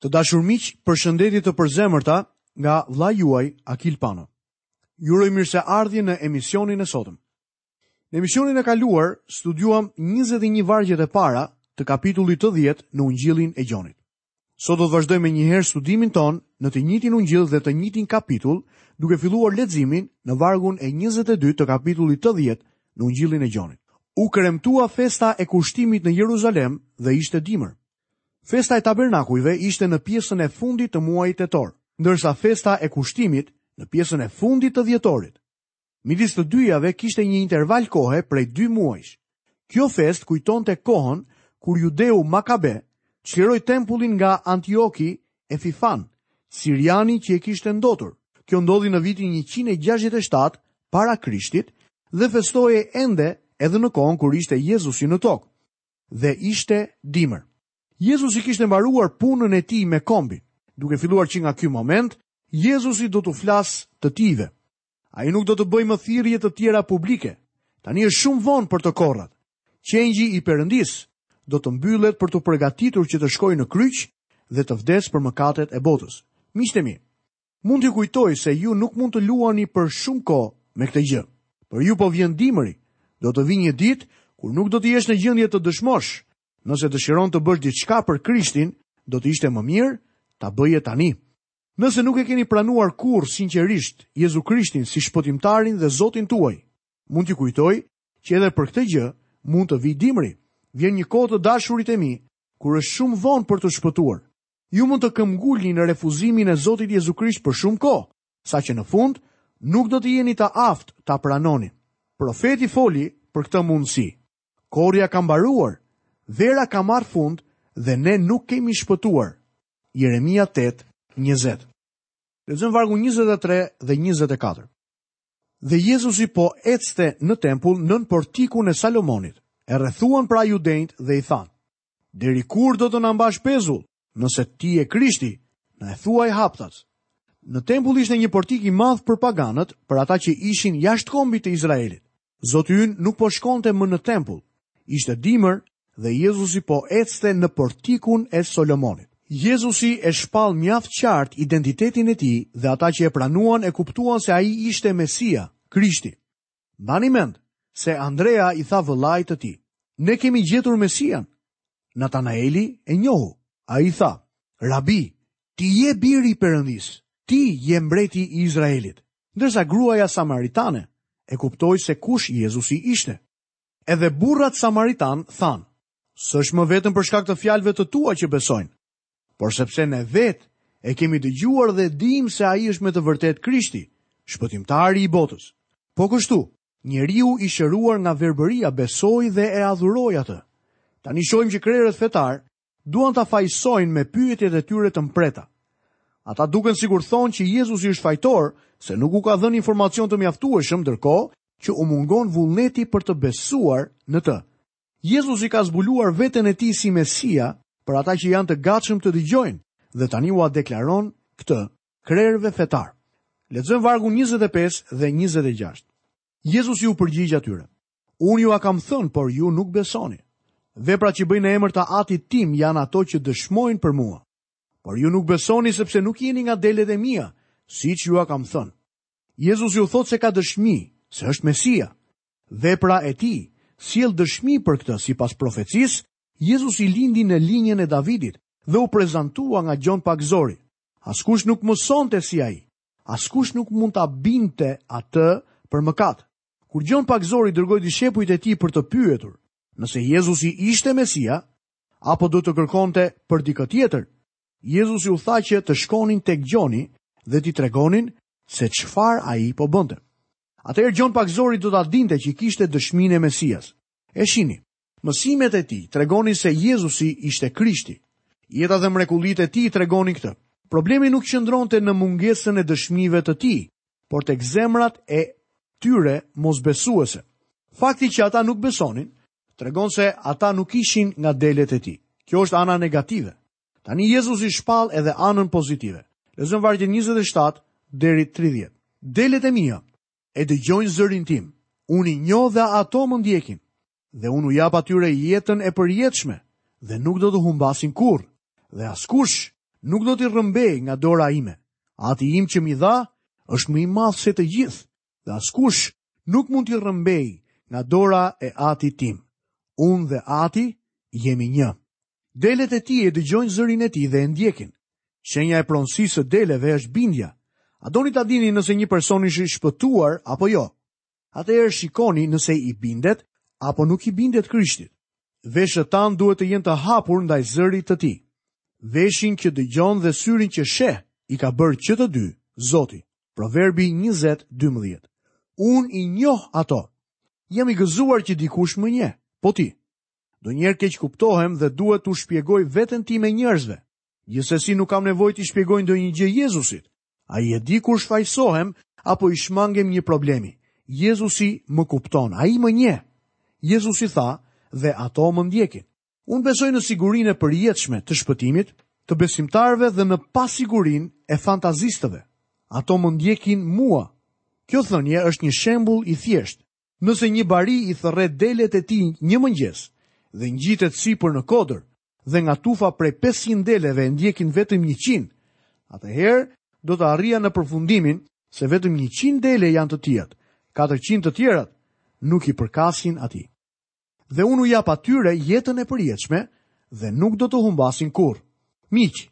Të dashur miq, përshëndetje të përzemërta nga vëllai juaj Akil Pano. Ju uroj mirëseardhje në emisionin e sotëm. Në emisionin e kaluar studiuam 21 vargjet e para të kapitullit të 10 në Ungjillin e Gjonit. Sot do të vazhdojmë një herë studimin tonë në të njëjtin Ungjill dhe të njëjtin kapitull, duke filluar leximin në vargun e 22 të kapitullit të 10 në Ungjillin e Gjonit. U kremtua festa e kushtimit në Jeruzalem dhe ishte dimër. Festa e Tabernakujve ishte në pjesën e fundit të muajit tetor, ndërsa festa e Kushtimit në pjesën e fundit të dhjetorit. Midis të dyjave kishte një interval kohe prej dy muajsh. Kjo festë kujtonte kohën kur judeu Makabe çliroi tempullin nga Antioki Efifan, siriani që e kishte ndotur. Kjo ndodhi në vitin 167 para Krishtit dhe festohej ende edhe në kohën kur ishte Jezusi në tokë. dhe ishte dimër. Jezusi kishte mbaruar punën e tij me kombin. Duke filluar që nga ky moment, Jezusi do t'u flasë të tijve. Ai nuk do të bëjë më thirrje të tjera publike. Tani është shumë vonë për të korrat. Qengji i Perëndisë do të mbyllet për t'u përgatitur që të shkojë në kryq dhe të vdesë për mëkatet e botës. Miqtë mi, Mund t'ju kujtoj se ju nuk mund të luani për shumë kohë me këtë gjë. Për ju po vjen dimri. Do të vijë një ditë kur nuk do të jesh në gjendje të dëshmosh. Nëse dëshiron të bësh diçka për Krishtin, do të ishte më mirë ta bëje tani. Nëse nuk e keni pranuar kurrë sinqerisht Jezu Krishtin si Shpëtimtarin dhe Zotin tuaj, mund t'ju kujtoj që edhe për këtë gjë mund të vijë dimri. Vjen një kohë të dashurit e mi, kur është shumë vonë për t'u shpëtuar. Ju mund të këmbgulni në refuzimin e Zotit Jezu Krisht për shumë kohë, saqë në fund nuk do të jeni të aftë ta pranoni. Profeti foli për këtë mundësi. Korrja ka mbaruar, vera ka marrë fund dhe ne nuk kemi shpëtuar. Jeremia 8, 20. Lexojmë vargun 23 dhe 24. Dhe Jezusi po ecte në tempull nën portikun e Salomonit. E rrethuan pra judenjtë dhe i thanë: Deri kur do të na mbash pezull? Nëse ti je Krishti, na e thuaj haptas. Në tempull ishte një portik i madh për paganët, për ata që ishin jashtë kombit të Izraelit. Zoti ynë nuk po shkonte më në tempull. Ishte dimër dhe Jezusi po ecte në portikun e Solomonit. Jezusi e shpall mjaft qartë identitetin e tij dhe ata që e pranuan e kuptuan se ai ishte Mesia, Krishti. Mbani mend se Andrea i tha vëllait të tij, "Ne kemi gjetur Mesian." Natanaeli e njohu. Ai i tha, "Rabi, ti je biri i Perëndisë, ti je mbreti i Izraelit." Ndërsa gruaja samaritane e kuptoi se kush Jezusi ishte. Edhe burrat samaritanë thanë, "S'është më vetëm për shkak të fjalëve të tua që besojmë, por sepse ne vetë e kemi dëgjuar dhe dimë se ai është me të vërtetë Krishti, shpëtimtari i botës. Po kështu, njeriu i shëruar nga verbëria besoi dhe e adhuroi atë. Tani shohim që krerët fetarë duan ta fajësojnë me pyetjet e tyre të mprehta. Ata duken sikur thonë që Jezusi është fajtor se nuk u ka dhënë informacion të mjaftueshëm ndërkohë që u mungon vullneti për të besuar në të. Jezusi ka zbuluar veten e tij si Mesia për ata që janë të gatshëm të dëgjojnë dhe tani ua deklaron këtë krerëve fetarë. Lexojmë vargun 25 dhe 26. Jezusi u përgjigj atyre: Unë jua kam thënë, por ju nuk besoni. Veprat që bëj në emër të Atit tim janë ato që dëshmojnë për mua. Por ju nuk besoni sepse nuk jeni nga delet e mia, siç jua kam thënë. Jezusi u thotë se ka dëshmi se është Mesia, Vepra e tij sjell dëshmi për këtë, sipas profecisë, Jezusi lindi në linjën e Davidit dhe u prezantua nga Gjon Pagëzori. Askush nuk mësonte si ai. Askush nuk mund ta bindte atë për mëkat. Kur Gjon Pagëzori dërgoi dishepujt e tij për të pyetur nëse Jezusi ishte Mesia apo duhet të kërkonte për dikë tjetër, Jezusi u tha që të shkonin tek Gjoni dhe t'i tregonin se çfarë ai po bënte. Atëherë Gjon Pagëzori do ta dinte që kishte dëshminë e Mesias. E shihni, mësimet e tij tregonin se Jezusi ishte Krishti. Jeta dhe mrekullitë e tij tregonin këtë. Problemi nuk qëndronte në mungesën e dëshmive të tij, por tek zemrat e tyre mosbesuese. Fakti që ata nuk besonin tregon se ata nuk ishin nga delet e tij. Kjo është ana negative. Tani Jezusi shpall edhe anën pozitive. Lexojmë vargjet 27 deri 30. Delet e mia e dëgjojnë zërin tim, unë i njoh dhe ato më ndjekin, dhe unë u jap atyre jetën e përjetshme dhe nuk do të humbasin kurrë, dhe askush nuk do t'i rrëmbejë nga dora ime. Ati im që m'i dha është më i madh se të gjithë, dhe askush nuk mund t'i rrëmbejë nga dora e atit tim. Unë dhe ati jemi një. Delet e tij e dëgjojnë zërin e tij dhe e ndjekin. Shenja e pronësisë së deleve është bindja. A doni ta dini nëse një person është i shpëtuar apo jo? Atëherë shikoni nëse i bindet apo nuk i bindet Krishtit. Veshët tanë duhet të jenë të hapur ndaj zërit të tij. Veshin që dëgjon dhe syrin që sheh i ka bërë që të dy Zoti. Proverbi 20, 12. Unë i njoh ato. Jam i gëzuar që dikush më njeh, po ti. Ndonjëherë keqkuptohem dhe duhet t'u shpjegoj veten time njerëzve. Gjithsesi nuk kam nevojë t'i shpjegoj ndonjë gjë Jezusit. Ai e di kur shfajësohem, apo i shmangem një problemi. Jezusi më kupton, ai më njeh. Jezusi tha dhe ato më ndjekin. Unë besoj në sigurinë e përjetshme të shpëtimit të besimtarëve dhe në pasigurinë e fantazistëve. Ato më ndjekin mua. Kjo thënie është një shembull i thjeshtë. Nëse një bari i thërret delet e tij një mëngjes dhe ngjitet sipër në kodër dhe nga tufa prej 500 deleve e ndjekin vetëm 100, atëherë do të arrija në përfundimin se vetëm 100 dele janë të tijat, 400 të tjerat nuk i përkasin atij. dhe unë u jap atyre jetën e përjetshme dhe nuk do të humbasin kurrë. Miq,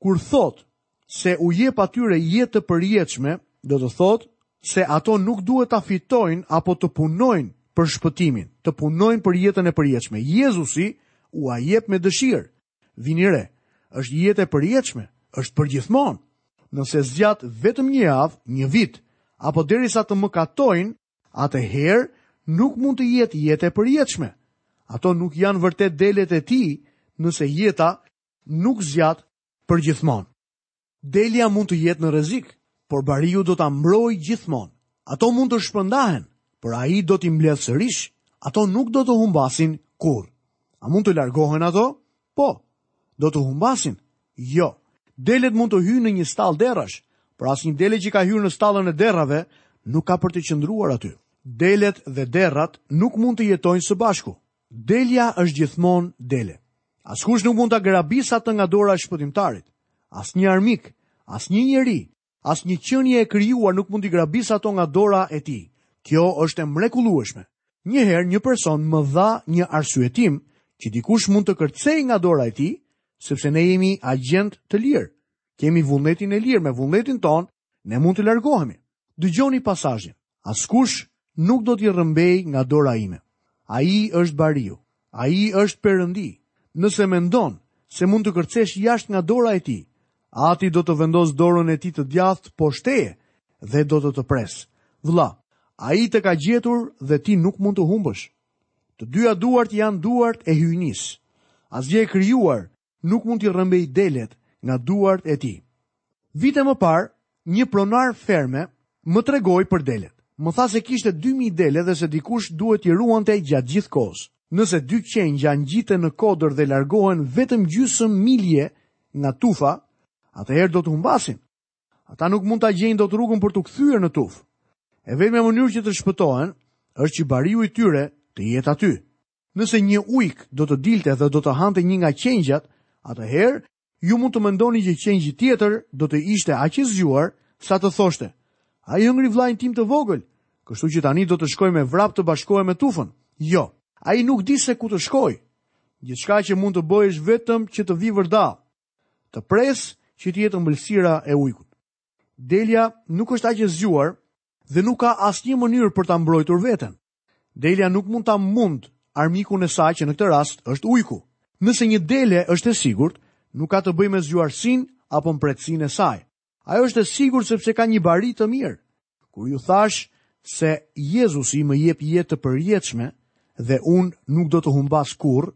kur thotë se u jep atyre jetë të përjetshme, do të thotë se ato nuk duhet ta fitojnë apo të punojnë për shpëtimin, të punojnë për jetën e përjetshme. Jezusi ua jep me dëshirë. Vini re, është jetë e përjetshme, është përgjithmonë. Nëse zgjat vetëm një javë, një vit, apo derisa të mëkatojnë, atëherë nuk mund të jetë jetë e përjetshme. Ato nuk janë vërtet delet e tij nëse jeta nuk zgjat përgjithmonë. Delja mund të jetë në rrezik, por bariu do ta mbrojë gjithmonë. Ato mund të shpërndahen, por ai do t'i mbledhë sërish. Ato nuk do të humbasin kurrë. A mund të largohen ato? Po, do të humbasin? Jo. Delet mund të hyjnë në një stallë derrash, por asnjë dele që ka hyrë në stallën e derrave nuk ka për të qëndruar aty. Delet dhe derrat nuk mund të jetojnë së bashku. Delja është gjithmonë dele. Askush nuk mund ta grabisë atë nga dora e shpëtimtarit. Asnjë armik, asnjë njeri, Asnjë qenie e krijuar nuk mund t'i grabisë ato nga dora e tij. Kjo është e mrekullueshme. Një herë një person më dha një arsyetim që dikush mund të kërcejë nga dora e tij, sepse ne jemi agjentë të lirë. Kemi vullnetin e lirë, me vullnetin tonë ne mund të largohemi. Dëgjoni pasazhin. Askush nuk do t'i rrëmbejë nga dora ime. Ai është bariu. Ai është perëndi. Nëse mendon se mund të kërcesh jashtë nga dora e tij, Ati do të vendosë dorën e tij të djathtë poshtë teje dhe do të të presë. Vëlla, ai të ka gjetur dhe ti nuk mund të humbësh. Të dyja duart janë duart e hyjnisë. Asgjë e krijuar Nuk mund t'i rrëmbejë delet nga duart e tij. Vite më parë, një pronar ferme më tregoi për delet. Më tha se kishte dy mijë dele dhe se dikush duhet t'i ruante gjatë gjithë kohës. Nëse dy qengja ngjiten në kodër dhe largohen vetëm gjysmë milje nga tufa, atëherë do të humbasin. Ata nuk mund ta gjejnë dot rrugën për t'u kthyer në tufë. E vetmja mënyrë që të shpëtohen është që bariu i tyre të jetë aty. Nëse një ujk do të dilte dhe do të hante një nga qengjat, atëherë ju mund të mendoni që qengji tjetër do të ishte aq i zgjuar sa të thoshte: "Ai hëngri vëllain tim të vogël, kështu që tani do të shkoj me vrap të bashkohem me tufën." Jo, ai nuk di se ku të shkojë. Gjithçka që mund të bëjë është vetëm që të vijë vërdallë, të presë që të jetë ëmbëlsira e ujkut. Delja nuk është aq e zgjuar dhe nuk ka asnjë mënyrë për ta mbrojtur veten. Delja nuk mund ta mund armikun e saj që në këtë rast është ujku. Nëse një dele është e sigurt, nuk ka të bëjë me zgjuarsinë apo mprehtësinë e saj. Ajo është e sigurt sepse ka një bari të mirë. Kur ju thash se Jezusi më jep jetë të përjetshme dhe unë nuk do të humbas kurrë,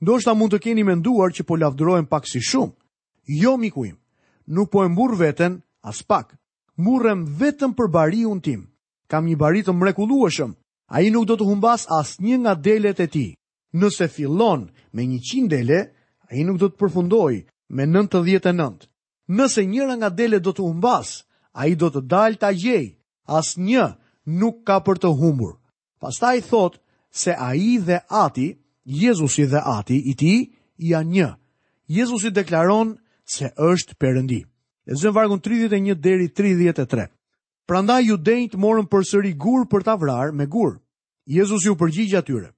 ndoshta mund të keni menduar që po lavdërohem pak si shumë. Jo miku im, nuk po e mburr veten aspak. Mburrem vetëm për bariun tim. Kam një bari të mrekullueshëm. Ai nuk do të humbasë asnjë nga delet e tij. Nëse fillon me njëqind dele, ai nuk do të përfundojë me nëntëdhjetë e nëntë. Nëse njëra nga delet do të humbasë, ai do të dalë ta gjejë. Asnjë nuk ka për të humbur. Pastaj thotë se ai dhe Ati, Jezusi dhe Ati i tij, janë një. Jezusi deklaron se është Perëndi. Lexojmë vargun tridhjetë e një deri tridhjetë e tre. Prandaj judenjtë morën përsëri gurë për ta vrarë me gurë. Jezusi u përgjigj atyre,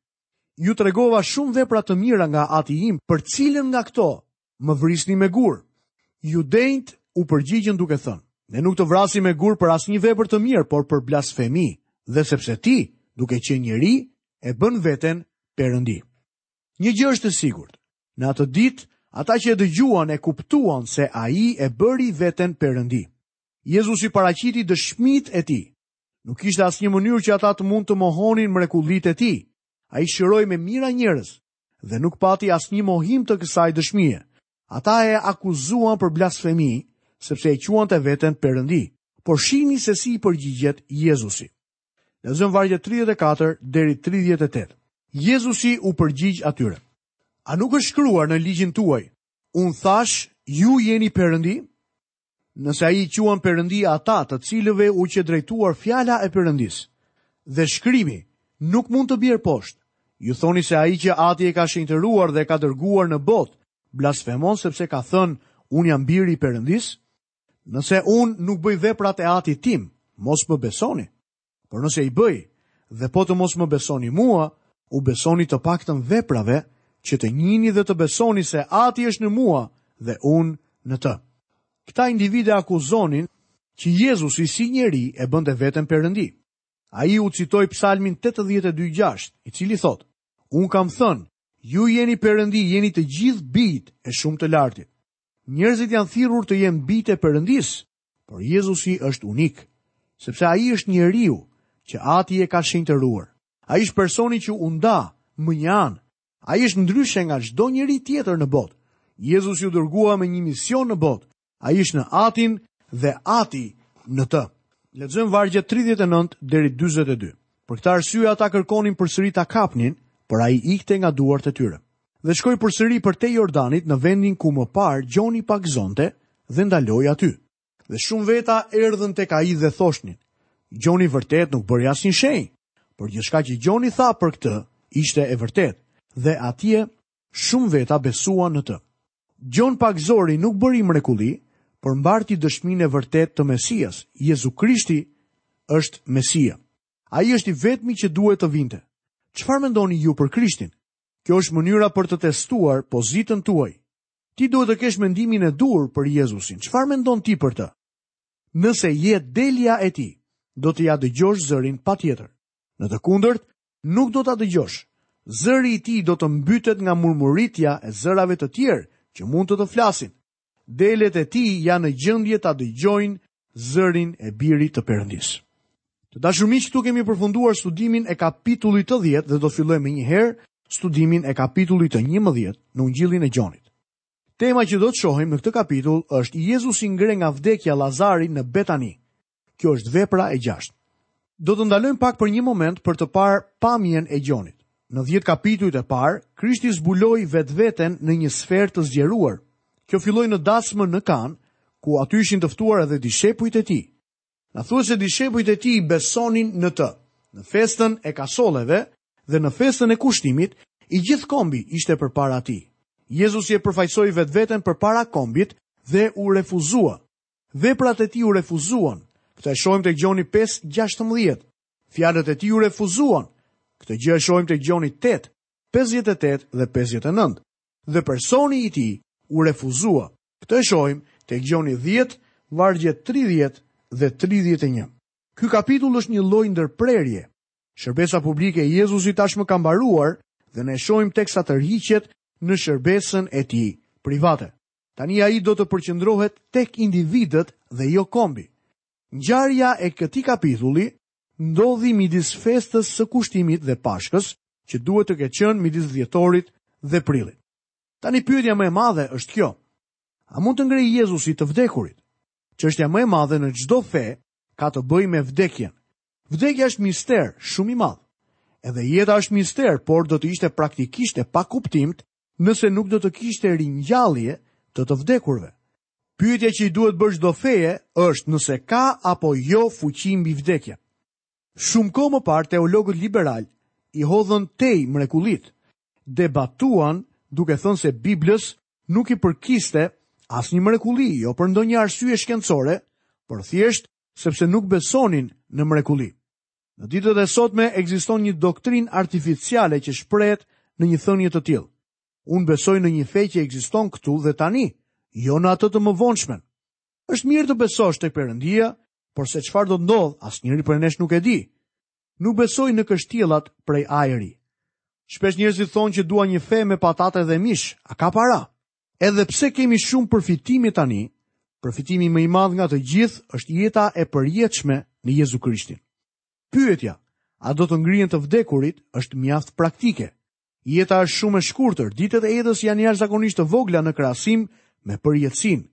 Ju tregova shumë vepra të mira nga ati im, për cilën nga këto më vrisni me gurë. Judenjtë u përgjigjën duke thënë, Ne nuk të vrasim me gurë për asnjë vepër të mirë, por për blasfemi, dhe sepse ti, duke qenë njeri, e bën veten perëndi. Një gjë është e sigurt. Në atë ditë, ata që e dëgjuan e kuptuan se ai e bëri veten perëndi. Jezusi paraqiti dëshmitë e tij. Nuk kishte asnjë mënyrë që ata të mund të mohonin mrekullitë e tij. Ai shëroi me mijëra njerëz dhe nuk pati asnjë mohim të kësaj dëshmie. Ata e akuzuan për blasfemi, sepse e quante veten Perëndi. Por shihni se si i përgjigjet Jezusi. Lexojmë vargjet 34 deri 38. Jezusi u përgjigj atyre. A nuk është shkruar në ligjin tuaj? Unë thash, ju jeni perëndi? Nëse ai i quan perëndi ata të cilëve u qe drejtuar fjala e Perëndisë, dhe shkrimi, nuk mund të bjerë poshtë, ju thoni se ai që Ati e ka shenjtëruar dhe e ka dërguar në botë, blasfemon sepse ka thënë, Unë jam biri i Perëndisë? Nëse unë nuk bëj veprat e Atit tim, mos më besoni. Por nëse i bëj, dhe po të mos më besoni mua, u besoni të paktën veprave, që të njihni dhe të besoni se ati është në mua dhe unë në të. Këta individë akuzonin që Jezusi si njeri e bënte veten perëndi. Ai u citoi psalmin 82.6, i cili thotë, Unë kam thënë, ju jeni perëndi, jeni të gjithë bijtë e shumë të lartit. Njerëzit janë thirrur të jenë bijtë e perëndisë, Por Jezusi është unik, sepse ai është njeriu që ati e ka shenjtëruar. Ai është personi që u nda, më një anë. Ai është ndryshe nga çdo njeri tjetër në botë. Jezusi u dërgua me një mision në botë. Ai është në atin dhe ati në të. Lexojmë vargjet 39 deri 42. Për këtë arsye ata kërkonin përsëri ta kapnin, por ai ikte nga duart e tyre. dhe shkoi përsëri përtej Jordanit në vendin ku më parë Gjoni pagëzonte dhe ndaloi aty. Dhe shumë veta erdhën tek ai dhe thoshnin, Gjoni vërtet nuk bëri asnjë shenjë, por gjithçka që Gjoni tha për këtë ishte e vërtetë, dhe atje shumë veta besuan në të. Gjon Pagëzori nuk bëri mrekulli, por mbarti dëshminë e vërtetë të Mesias, Jezu Krishti është Mesia. Ai është i vetmi që duhet të vinte. Çfarë mendoni ju për Krishtin? Kjo është mënyra për të testuar pozitën tuaj. Ti duhet të kesh mendimin e duhur për Jezusin. Çfarë mendon ti për të? Nëse je delja e tij, do t'ia dëgjosh zërin patjetër. Në të kundërt, nuk do ta dëgjosh. Zëri i tij do të mbytet nga murmuritja e zërave të tjerë që mund të të flasin. delet e tij janë në gjendje ta dëgjojnë zërin e birit të Perëndisë. Të dashur miq, këtu kemi përfunduar studimin e kapitullit të 10 dhe do të fillojmë menjëherë studimin e kapitullit të 11 në Ungjillin e Gjonit. Tema që do të shohim në këtë kapitull është Jezusi ngre nga vdekja Lazarin në Betani. Kjo është vepra e gjashtë. Do të ndalojmë pak për një moment për të parë pamjen e Gjonit. Në 10 kapitujt e parë, Krishti zbuloi vetveten në një sferë të zgjeruar. Kjo filloi në dasmën në Kanë, ku aty ishin të ftuar edhe dishepujt e tij. Na thuhet se dishepujt e tij besonin në të. Në festën e kasolleve dhe në festën e kushtimit, i gjithë kombi ishte përpara tij. Jezusi e përfaqësoi vetveten përpara kombit dhe u refuzua. Veprat e tij u refuzuan. Këtë e shohim tek Gjoni pesë, gjashtëmbëdhjetë. Fjalët e tij u refuzuan. Këtë gjë e shohim tek Gjoni tetë, pesëdhjetë e tetë dhe pesëdhjetë e nëntë. Dhe personi i tij u refuzua. Këtë e shohim tek Gjoni dhjetë, vargjet tridhjetë dhe tridhjetë e një. Ky kapitull është një lloj ndërprerje. Shërbesa publike e Jezusit tashmë ka mbaruar dhe ne e shohim teksa tërhiqet në shërbesën e tij private. Tani ai do të përqendrohet tek individët dhe jo kombi. Ngjarja e këtij kapitulli ndodhi midis festës së Kushtimit dhe Pashkës, që duhet të ketë qenë midis dhjetorit dhe prillit. Tani pyetja më e madhe është kjo, A mund të ngrejë Jezusi të vdekurit? Çështja më e madhe në çdo fe ka të bëjë me vdekjen. Vdekja është mister shumë i madh. Edhe jeta është mister, por do të ishte praktikisht e pakuptimtë Nëse nuk do të kishte ringjallje të të vdekurve. Pyetja që i duhet bërë çdo feje është nëse ka apo jo fuqi mbi vdekjen. Shumë kohë më parë teologët liberalë i hodhën tej mrekullitë, debatuan duke thënë se Biblës nuk i përkiste asnjë mrekulli, jo për ndonjë arsye shkencore, por thjesht sepse nuk besonin në mrekulli. Në ditët e sotme ekziston një doktrinë artificiale që shprehet në një thënie të tillë. Unë besoj në një fe që ekziston këtu dhe tani, jo në atë të më vonshmen. Është mirë të besosh tek Perëndia, por se çfarë do të ndodhë, asnjëri prej nesh nuk e di. Nuk besoj në kështjellat prej ajri. Shpesh njerëzit thonë që dua një fe me patate dhe mish, a ka para? Edhe pse kemi shumë përfitime tani, përfitimi më i madh nga të gjithë është jeta e përjetshme në Jezu Krishtin. Pyetja, a do të ngrihen të vdekurit, është mjaft praktike. Jeta është shumë e shkurtër, ditët e jetës janë jashtëzakonisht të vogla në krahasim me përjetësinë.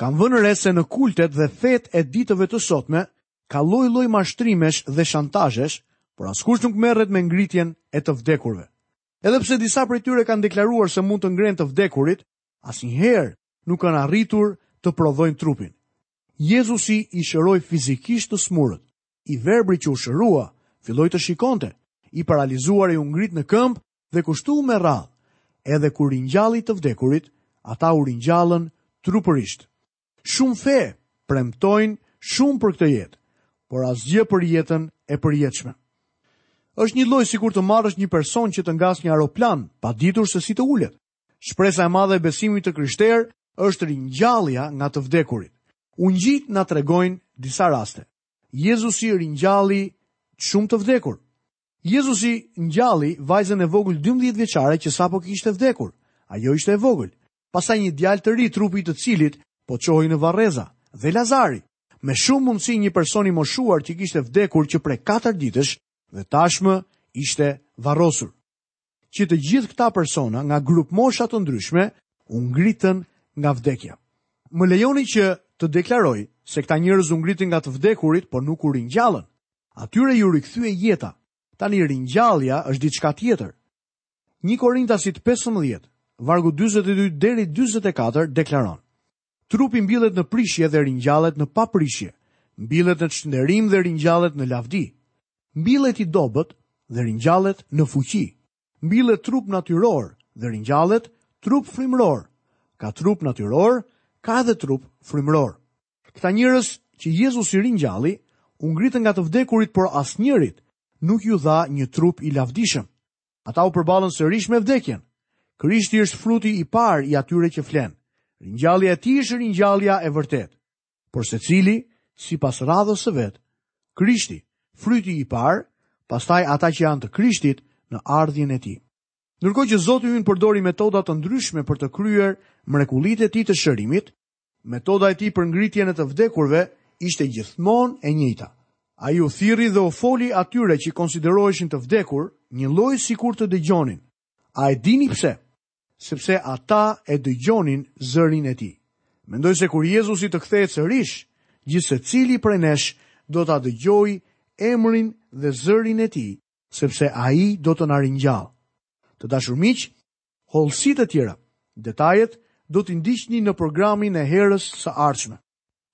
Kam vënë re se në kultet dhe fetë e ditëve të sotme ka lloj-lloj mashtrimesh dhe shantazhesh, por askush nuk merret me ngritjen e të vdekurve. Edhe pse disa prej tyre kanë deklaruar se mund të ngrenë të vdekurit, asnjëherë nuk kanë arritur të prodhojnë trupin. Jezusi i shëroi fizikisht të sëmurët. I verbri që u shërua filloi të shikonte, i paralizuari u ngrit në këmbë dhe kështu me radhë. Edhe kur ringjalli të vdekurit, ata u ringjallën trupërisht. Shumë fe premtojnë shumë për këtë jetë, por asgjë për jetën e përjetshme. Është njëlloj sikur të marrësh një person që të ngasë një aeroplan, pa ditur se si të ulet. Shpresa e madhe e besimit të krishterë është ringjallja nga të vdekurit. Ungjijtë na tregojnë disa raste. Jezusi ringjalli shumë të vdekur. Jezusi ngjalli vajzën e vogël 12 vjeçare që sapo kishte vdekur. Ajo ishte e vogël. pastaj një djalë të ri trupi i të cilit po çohej në varreza dhe Lazari, me shumë mundësi një person i moshuar që kishte vdekur që prej 4 ditësh dhe tashmë ishte varrosur. Që të gjithë këta persona nga grupmosha të ndryshme u ngritën nga vdekja. Më lejoni që të deklaroj se këta njerëz u ngritën nga të vdekurit, por nuk u ringjallën. Atyre iu rikthye jeta. Tani ringjallja është diçka tjetër. Një Korintasit pesëmbëdhjetë, vargu dyzet e dy deri dyzet e katër deklaron, Trupi mbillet në prishje dhe ringjallet në paprishje, mbillet në çnderim dhe ringjallet në lavdi, mbillet i dobët dhe ringjallet në fuqi, mbillet trup natyror dhe ringjallet trup frymëror, ka trup natyror, ka edhe trup frymëror. Këta njerëz që Jezusi ringjalli, u ngritën nga të vdekurit por asnjërit nuk iu dha një trup i lavdishëm. Ata u përballën sërish me vdekjen. Krishti është fruti i parë i atyre që flenë. Ringjallja e tij është ringjallja e vërtetë. Por secili sipas radhës së vet. Krishti, fryti i parë, pastaj ata që janë të Krishtit në ardhjen e tij. Ndërkohë që Zoti ynë përdori metoda të ndryshme për të kryer mrekullitë e tij të shërimit, Metoda e tij për ngritjen e të vdekurve ishte gjithmonë e njëjta. Ai u thirri dhe u foli atyre që konsideroheshin të vdekur, njëlloj sikur të dëgjonin. A e dini pse? Sepse ata e dëgjonin zërin e tij. Mendoj se kur Jezusi të kthehet sërish, gjithsecili prej nesh do ta dëgjojë emrin dhe zërin e tij, sepse ai do të na ringjallë. Të dashur miq, Hollësitë e tjera, detajet, do t'i ndiqni në programin e herës së ardhshme.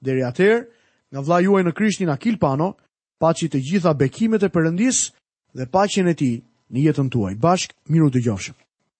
Deri atëherë, nga vëllai juaj në Krishtin Akil Pano, paçi të gjitha bekimet e Perëndisë dhe paqen e Tij në jetën tuaj. Bashkë mirudëgjofshim.